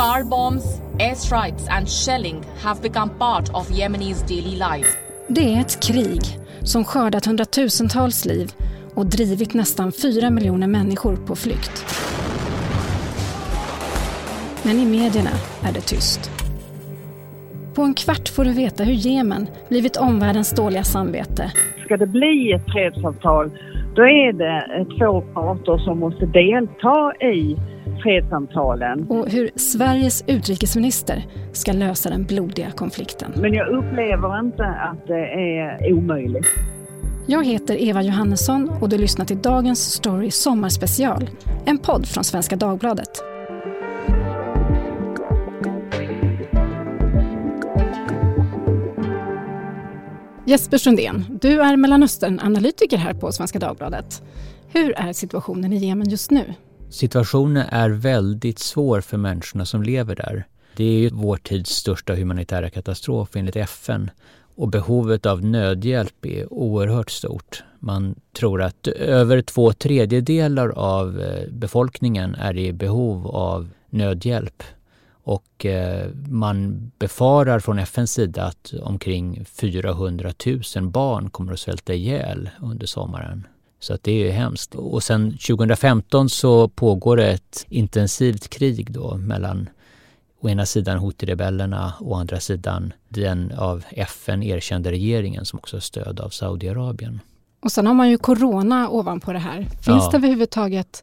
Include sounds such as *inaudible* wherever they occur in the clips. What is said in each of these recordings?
Car bombs, airstrikes and shelling have become part of Yemenis daily life. Det är ett krig som skördat hundratusentals liv och drivit nästan fyra miljoner människor på flykt. Men i medierna är det tyst. På en kvart får du veta hur Jemen blivit omvärldens dåliga samvete. Ska det bli ett fredsavtal, då är det två parter som måste delta i fredssamtalen. Och hur Sveriges utrikesminister ska lösa den blodiga konflikten. Men jag upplever inte att det är omöjligt. Jag heter Eva Johannesson och du lyssnar till dagens Story Sommarspecial. En podd från Svenska Dagbladet. Jesper Sundén, du är Mellanöstern-analytiker här på Svenska Dagbladet. Hur är situationen i Jemen just nu? Situationen är väldigt svår för människorna som lever där. Det är ju vår tids största humanitära katastrof enligt FN och behovet av nödhjälp är oerhört stort. Man tror att över två tredjedelar av eh, befolkningen är i behov av nödhjälp. Och eh, man befarar från FNs sida att omkring 400 000 barn kommer att svälta ihjäl under sommaren. Så att det är hemskt. Och sen 2015 så pågår det ett intensivt krig då mellan å ena sidan Houthi-rebellerna och å andra sidan den av FN erkända regeringen som också har stöd av Saudiarabien. Och sen har man ju corona ovanpå det här. Finns ja. det överhuvudtaget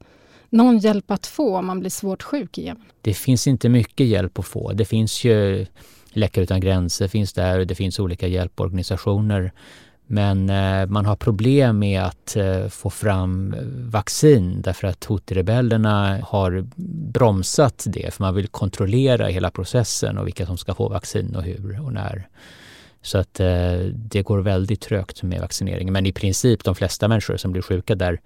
någon hjälp att få om man blir svårt sjuk igen? Det finns inte mycket hjälp att få. Det finns ju Läkare utan gränser finns där och det finns olika hjälporganisationer. Men eh, man har problem med att eh, få fram eh, vaccin därför att Houthi-rebellerna har bromsat det för man vill kontrollera hela processen och vilka som ska få vaccin och hur och när. Så att det går väldigt trögt med vaccineringen. Men i princip de flesta människor som blir sjuka där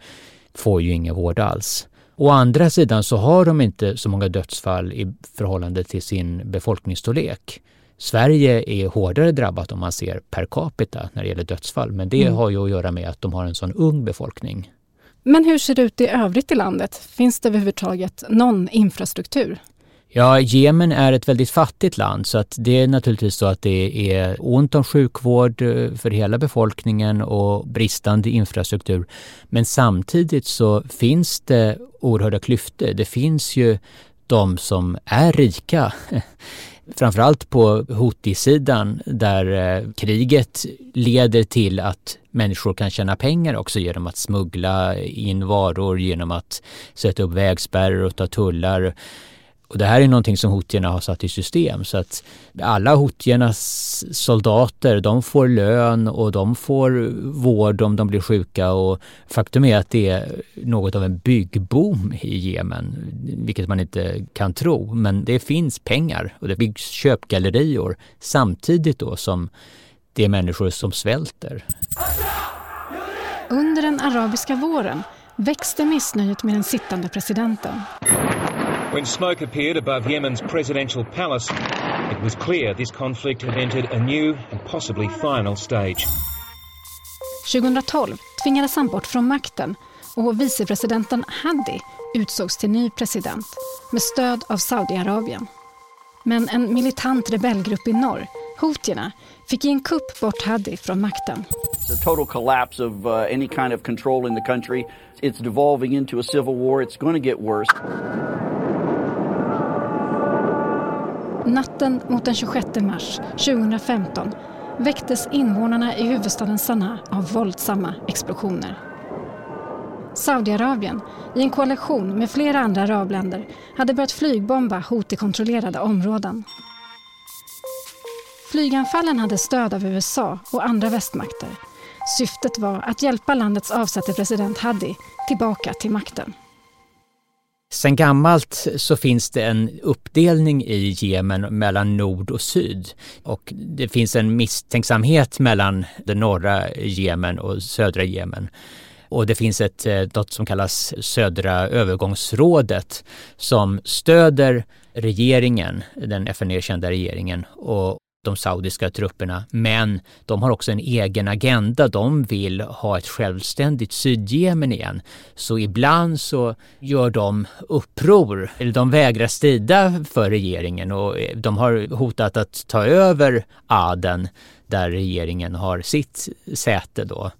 får ju ingen vård alls. Å andra sidan så har de inte så många dödsfall i förhållande till sin befolkningsstorlek. Sverige är hårdare drabbat om man ser per capita när det gäller dödsfall men det mm. har ju att göra med att de har en sån ung befolkning. Men hur ser det ut i övrigt i landet? Finns det överhuvudtaget någon infrastruktur? Ja, Jemen är ett väldigt fattigt land så att det är naturligtvis så att det är ont om sjukvård eh, för hela befolkningen och bristande infrastruktur. Men samtidigt så finns det oerhörda klyftor. Det finns ju de som är rika *laughs* framförallt på Houthi-sidan där eh, kriget leder till att människor kan tjäna pengar också genom att smuggla in varor, genom att sätta upp vägspärrar och ta tullar. Och det här är någonting som hotierna har satt i system så att alla hotiernas soldater de får lön och de får vård om de blir sjuka och faktum är att det är något av en byggboom i Jemen, vilket man inte kan tro. Men det finns pengar och det byggs köpgallerior samtidigt då som det är människor som svälter. Under den arabiska våren växte missnöjet med den sittande presidenten. When smoke appeared above Yemen's presidential palace, it was clear this conflict had entered a new and possibly final stage. 2012 tvingades han bort från makten och vicepresidenten Hadi utsågs till ny president med stöd av Saudiarabien. Men en militant rebellgrupp i norr, houtierna, fick i en kupp bort Hadi från makten. It's a total collapse of uh, any kind of control in the country. It's devolving into a civil war. It's going to get worse. Natten mot den 26 mars 2015 väcktes invånarna i huvudstaden Sanaa av våldsamma explosioner. Saudiarabien, i en koalition med flera andra arabländer, hade börjat flygbomba Houthi-kontrollerade områden. Flyganfallen hade stöd av USA och andra västmakter. Syftet var att hjälpa landets avsatte president Hadi tillbaka till makten. Sen gammalt så finns det en uppdelning i Jemen mellan nord och syd och det finns en misstänksamhet mellan det norra Jemen och södra Jemen. Och det finns ett eh, något som kallas Södra övergångsrådet som stöder regeringen, den FN-erkända regeringen och de saudiska trupperna, men de har också en egen agenda. De vill ha ett självständigt Sydjemen igen. Så ibland så gör de uppror, eller de vägrar strida för regeringen och eh, de har hotat att ta över Aden där regeringen har sitt säte då.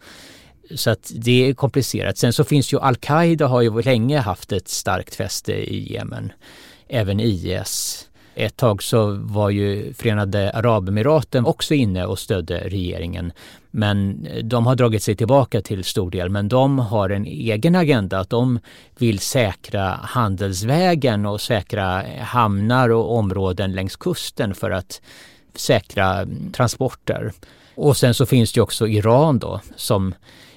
Så att det är komplicerat. Sen så finns ju Al-Qaida har ju länge haft ett starkt fäste i Jemen. Även IS. Ett tag så var ju Förenade Arabemiraten också inne och stödde regeringen. Men eh, de har dragit sig tillbaka till stor del. Men de har en egen agenda att de vill säkra handelsvägen och säkra eh, hamnar och områden längs kusten för att säkra mm, transporter. Och sen så finns det också Iran då som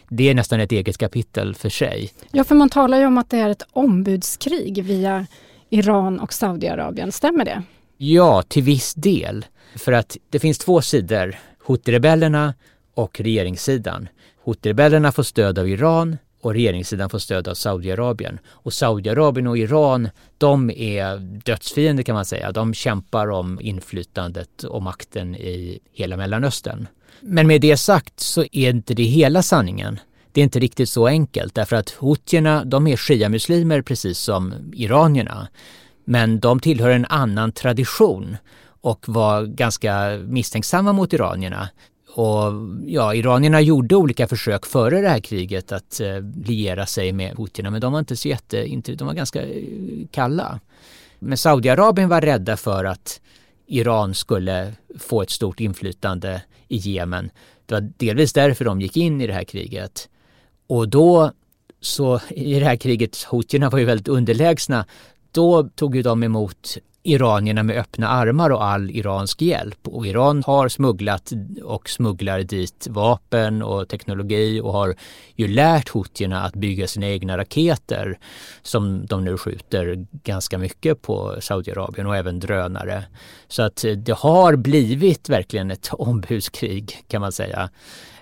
det är nästan ett eget kapitel för sig. Ja, för man talar ju om att det är ett ombudskrig via Iran och Saudiarabien. Stämmer det? Ja, till viss del. För att det finns två sidor. Houthi-rebellerna och regeringssidan. Houthi-rebellerna får stöd av Iran och regeringssidan får stöd av Saudiarabien. Och Saudiarabien och Iran, de är dödsfiender kan man säga. De kämpar om inflytandet och makten i hela Mellanöstern. Men med det sagt så är inte det hela sanningen. Det är inte riktigt så enkelt därför att hutierna de är shia-muslimer precis som iranierna. Men de tillhör en annan tradition och var ganska misstänksamma mot iranierna. Och ja, iranierna gjorde olika försök före det här kriget att eh, liera sig med hutierna men de var inte så jätte, inte, de var ganska eh, kalla. Men Saudiarabien var rädda för att Iran skulle få ett stort inflytande i Jemen. Det var delvis därför de gick in i det här kriget. Och då så i det här kriget, houtierna var ju väldigt underlägsna, då tog ju de emot iranierna med öppna armar och all iransk hjälp. Och Iran har smugglat och smugglar dit vapen och teknologi och har ju lärt houtierna att bygga sina egna raketer som de nu skjuter ganska mycket på Saudiarabien och även drönare. Så att det har blivit verkligen ett ombudskrig kan man säga.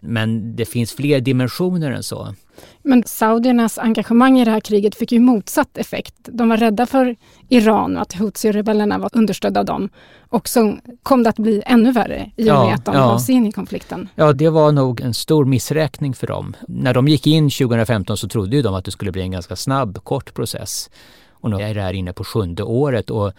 Men det finns fler dimensioner än så. Men saudiernas engagemang i det här kriget fick ju motsatt effekt. De var rädda för Iran och att Hutsi-rebellerna var understödda av dem. Och så kom det att bli ännu värre i och med ja, att de ja. gav sig in i konflikten. Ja, det var nog en stor missräkning för dem. När de gick in 2015 så trodde ju de att det skulle bli en ganska snabb, kort process. Och nu är det här inne på sjunde året och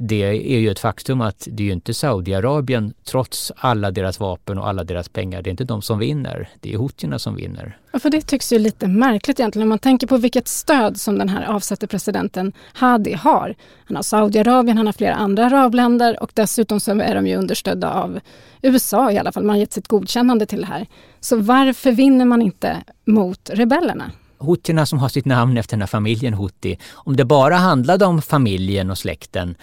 det är ju ett faktum att det är ju inte Saudiarabien, trots alla deras vapen och alla deras pengar, det är inte de som vinner. Det är houthierna som vinner. Ja, för det tycks ju lite märkligt egentligen om man tänker på vilket stöd som den här avsatte presidenten Hadi har. Han har Saudiarabien, han har flera andra arabländer och dessutom så är de ju understödda av USA i alla fall. Man har gett sitt godkännande till det här. Så varför vinner man inte mot rebellerna? Houthierna som har sitt namn efter den här familjen Houthi, om det bara handlade om familjen och släkten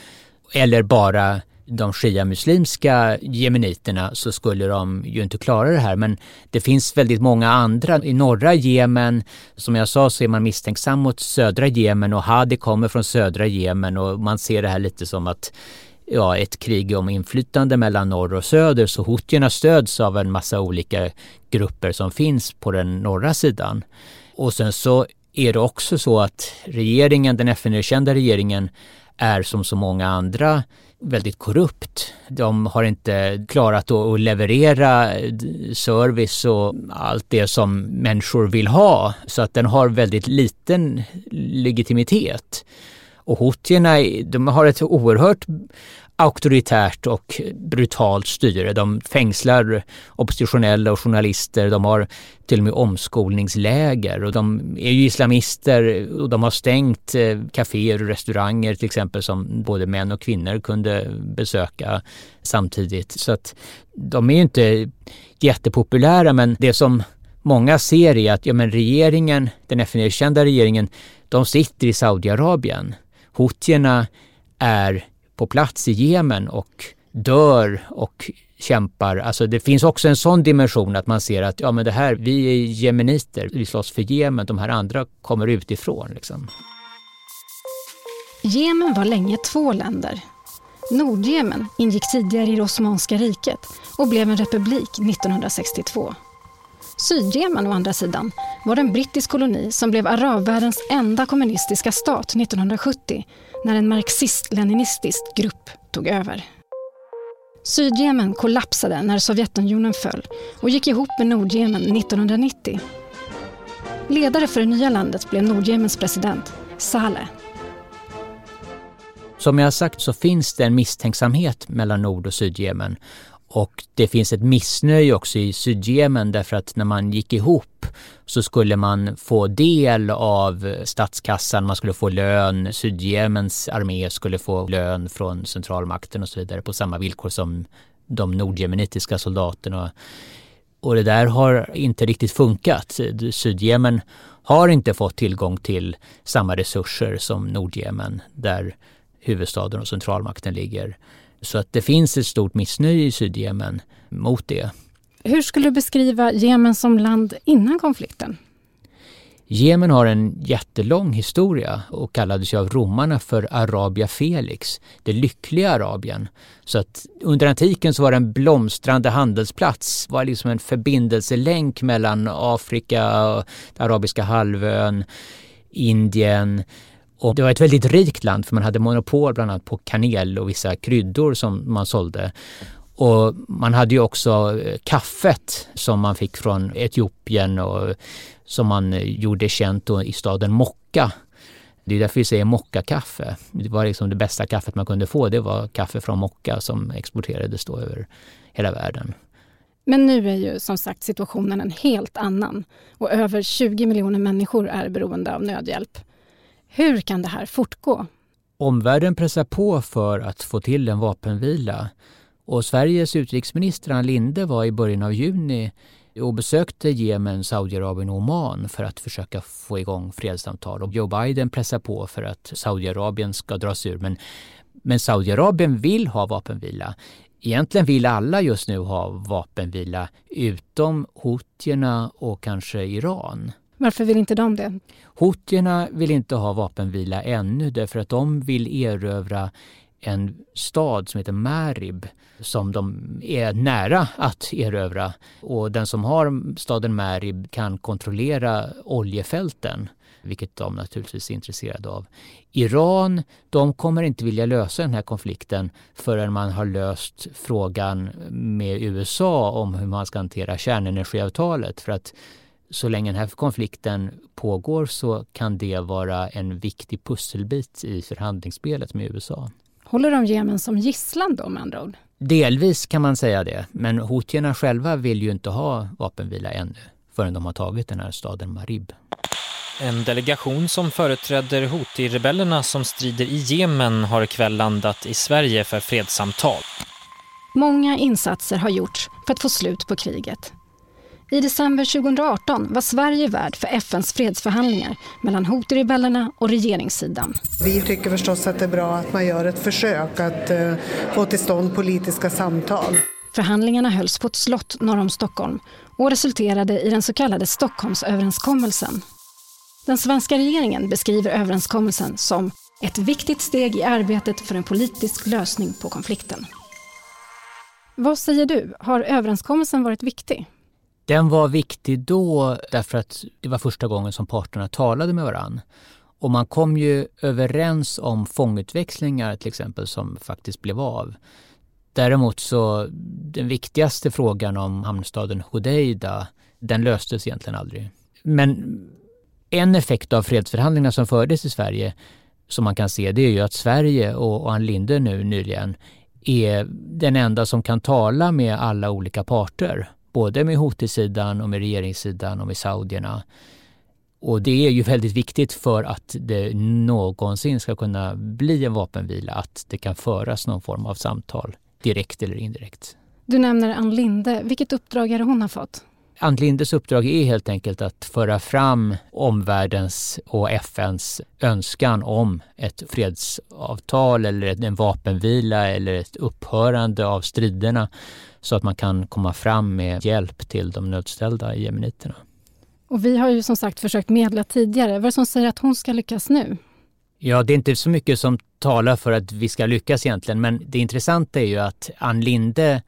eller bara de shia-muslimska jemeniterna så skulle de ju inte klara det här. Men det finns väldigt många andra. I norra Jemen, som jag sa, så är man misstänksam mot södra Jemen och Hadi kommer från södra Jemen och man ser det här lite som att ja, ett krig om inflytande mellan norr och söder så houthierna stöds av en massa olika grupper som finns på den norra sidan. Och sen så är det också så att regeringen, den FN-erkända regeringen, är som så många andra väldigt korrupt. De har inte klarat att leverera eh, service och allt det som människor vill ha. Så att den har väldigt liten legitimitet. Och hotierna de har ett oerhört auktoritärt och brutalt styre. De fängslar oppositionella och journalister. De har till och med omskolningsläger och de är ju islamister och de har stängt eh, kaféer och restauranger till exempel som både män och kvinnor kunde besöka samtidigt. Så att de är ju inte jättepopulära men det som många ser är att ja, men regeringen, den FN-erkända regeringen, de sitter i Saudiarabien. Houtierna är på plats i Jemen och dör och kämpar. Alltså det finns också en sån dimension att man ser att ja men det här, vi är jemeniter, vi slåss för Jemen, de här andra kommer utifrån. Liksom. Jemen var länge två länder. Nordjemen ingick tidigare i det Osmanska riket och blev en republik 1962. Sydjemen å andra sidan var en brittisk koloni som blev arabvärldens enda kommunistiska stat 1970 när en marxist-leninistisk grupp tog över. Sydjemen kollapsade när Sovjetunionen föll och gick ihop med Nordjemen 1990. Ledare för det nya landet blev Nordjemens president, Saleh. Som jag har sagt så finns det en misstänksamhet mellan Nord och Sydjemen. Och det finns ett missnöje också i Sydjemen därför att när man gick ihop så skulle man få del av statskassan, man skulle få lön, Sydjemens armé skulle få lön från centralmakten och så vidare på samma villkor som de nordjemenitiska soldaterna. Och det där har inte riktigt funkat. Sydjemen har inte fått tillgång till samma resurser som Nordjemen där huvudstaden och centralmakten ligger. Så att det finns ett stort missnöje i Sydjemen mot det. Hur skulle du beskriva Jemen som land innan konflikten? Jemen har en jättelång historia och kallades ju av romarna för Arabia Felix, det lyckliga Arabien. Så att under antiken så var det en blomstrande handelsplats, var liksom en förbindelselänk mellan Afrika, och Arabiska halvön, Indien, och det var ett väldigt rikt land för man hade monopol bland annat på kanel och vissa kryddor som man sålde. Och man hade ju också eh, kaffet som man fick från Etiopien och som man eh, gjorde känt i staden Mocka. Det är därför vi säger mockakaffe. Det var liksom det bästa kaffet man kunde få. Det var kaffe från Mocka som exporterades då över hela världen. Men nu är ju som sagt situationen en helt annan och över 20 miljoner människor är beroende av nödhjälp. Hur kan det här fortgå? Omvärlden pressar på för att få till en vapenvila. Och Sveriges utrikesminister Ann Linde var i början av juni och besökte Jemen, Saudiarabien och Oman för att försöka få igång fredssamtal. Och Joe Biden pressar på för att Saudiarabien ska dras ur. Men, men Saudiarabien vill ha vapenvila. Egentligen vill alla just nu ha vapenvila utom houthierna och kanske Iran. Varför vill inte de det? Houthierna vill inte ha vapenvila ännu därför att de vill erövra en stad som heter Marib som de är nära att erövra. Och den som har staden Marib kan kontrollera oljefälten vilket de naturligtvis är intresserade av. Iran, de kommer inte vilja lösa den här konflikten förrän man har löst frågan med USA om hur man ska hantera kärnenergiavtalet. För att så länge den här konflikten pågår så kan det vara en viktig pusselbit i förhandlingsspelet med USA. Håller de Jemen som gisslan då med andra ord? Delvis kan man säga det, men houthierna själva vill ju inte ha vapenvila ännu förrän de har tagit den här staden Marib. En delegation som företräder Houthi-rebellerna som strider i Jemen har ikväll landat i Sverige för fredssamtal. Många insatser har gjorts för att få slut på kriget. I december 2018 var Sverige värd för FNs fredsförhandlingar mellan Houthi-rebellerna och regeringssidan. Vi tycker förstås att det är bra att man gör ett försök att uh, få till stånd politiska samtal. Förhandlingarna hölls på ett slott norr om Stockholm och resulterade i den så kallade Stockholmsöverenskommelsen. Den svenska regeringen beskriver överenskommelsen som ett viktigt steg i arbetet för en politisk lösning på konflikten. Vad säger du? Har överenskommelsen varit viktig? Den var viktig då därför att det var första gången som parterna talade med varann. Och man kom ju överens om fångutväxlingar till exempel som faktiskt blev av. Däremot så den viktigaste frågan om hamnstaden Hodeida, den löstes egentligen aldrig. Men en effekt av fredsförhandlingarna som fördes i Sverige som man kan se det är ju att Sverige och Ann Linde nu nyligen är den enda som kan tala med alla olika parter både med Houthi-sidan och med regeringssidan och med saudierna. Och det är ju väldigt viktigt för att det någonsin ska kunna bli en vapenvila, att det kan föras någon form av samtal, direkt eller indirekt. Du nämner Ann Linde. Vilket uppdrag är det hon har fått? Ann Lindes uppdrag är helt enkelt att föra fram omvärldens och FNs önskan om ett fredsavtal eller en vapenvila eller ett upphörande av striderna så att man kan komma fram med hjälp till de nödställda jemeniterna. Och vi har ju som sagt försökt medla tidigare. Vad är det som säger att hon ska lyckas nu? Ja, det är inte så mycket som talar för att vi ska lyckas egentligen, men det intressanta är ju att Ann Linde,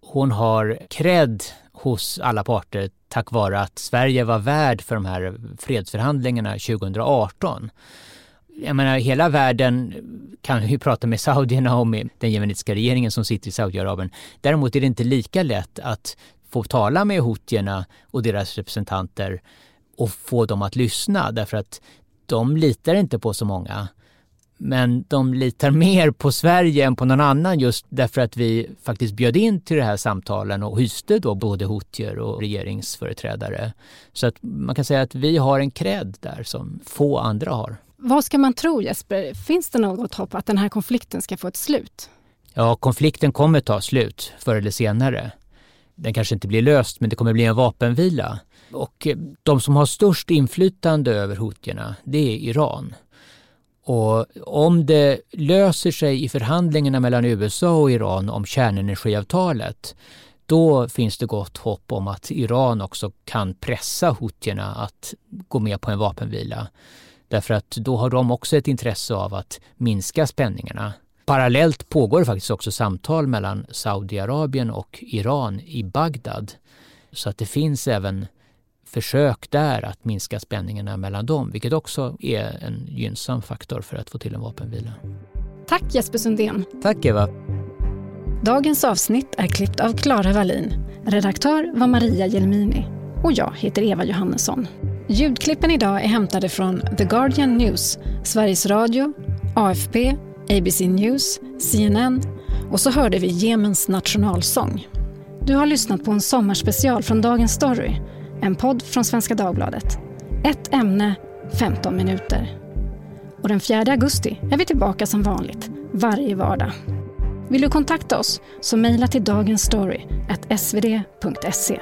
hon har cred hos alla parter tack vare att Sverige var värd för de här fredsförhandlingarna 2018. jag menar hela världen kan ju prata med saudierna och med den jemenitiska regeringen som sitter i Saudiarabien. Däremot är det inte lika lätt att få tala med hotierna och deras representanter och få dem att lyssna därför att de litar inte på så många. Men de litar mer på Sverige än på någon annan just därför att vi faktiskt bjöd in till de här samtalen och hyste då både hotier och regeringsföreträdare. Så att man kan säga att vi har en cred där som få andra har. Vad ska man tro Jesper? Finns det något hopp att den här konflikten ska få ett slut? Ja, konflikten kommer ta slut förr eller senare. Den kanske inte blir löst, men det kommer bli en vapenvila. Och de som har störst inflytande över hotierna, det är Iran. Och om det löser sig i förhandlingarna mellan USA och Iran om kärnenergiavtalet, då finns det gott hopp om att Iran också kan pressa hotierna att gå med på en vapenvila. Därför att då har de också ett intresse av att minska spänningarna. Parallellt pågår faktiskt också samtal mellan Saudiarabien och Iran i Bagdad. Så att det finns även försök där att minska spänningarna mellan dem, vilket också är en gynnsam faktor för att få till en vapenvila. Tack Jesper Sundén. Tack Eva. Dagens avsnitt är klippt av Klara Wallin. Redaktör var Maria Jelmini. Och jag heter Eva Johannesson. Ljudklippen idag är hämtade från The Guardian News, Sveriges Radio, AFP, ABC News, CNN och så hörde vi Jemens nationalsång. Du har lyssnat på en sommarspecial från Dagens Story, en podd från Svenska Dagbladet. Ett ämne, 15 minuter. Och den 4 augusti är vi tillbaka som vanligt, varje vardag. Vill du kontakta oss så mejla till dagensstory.svd.se.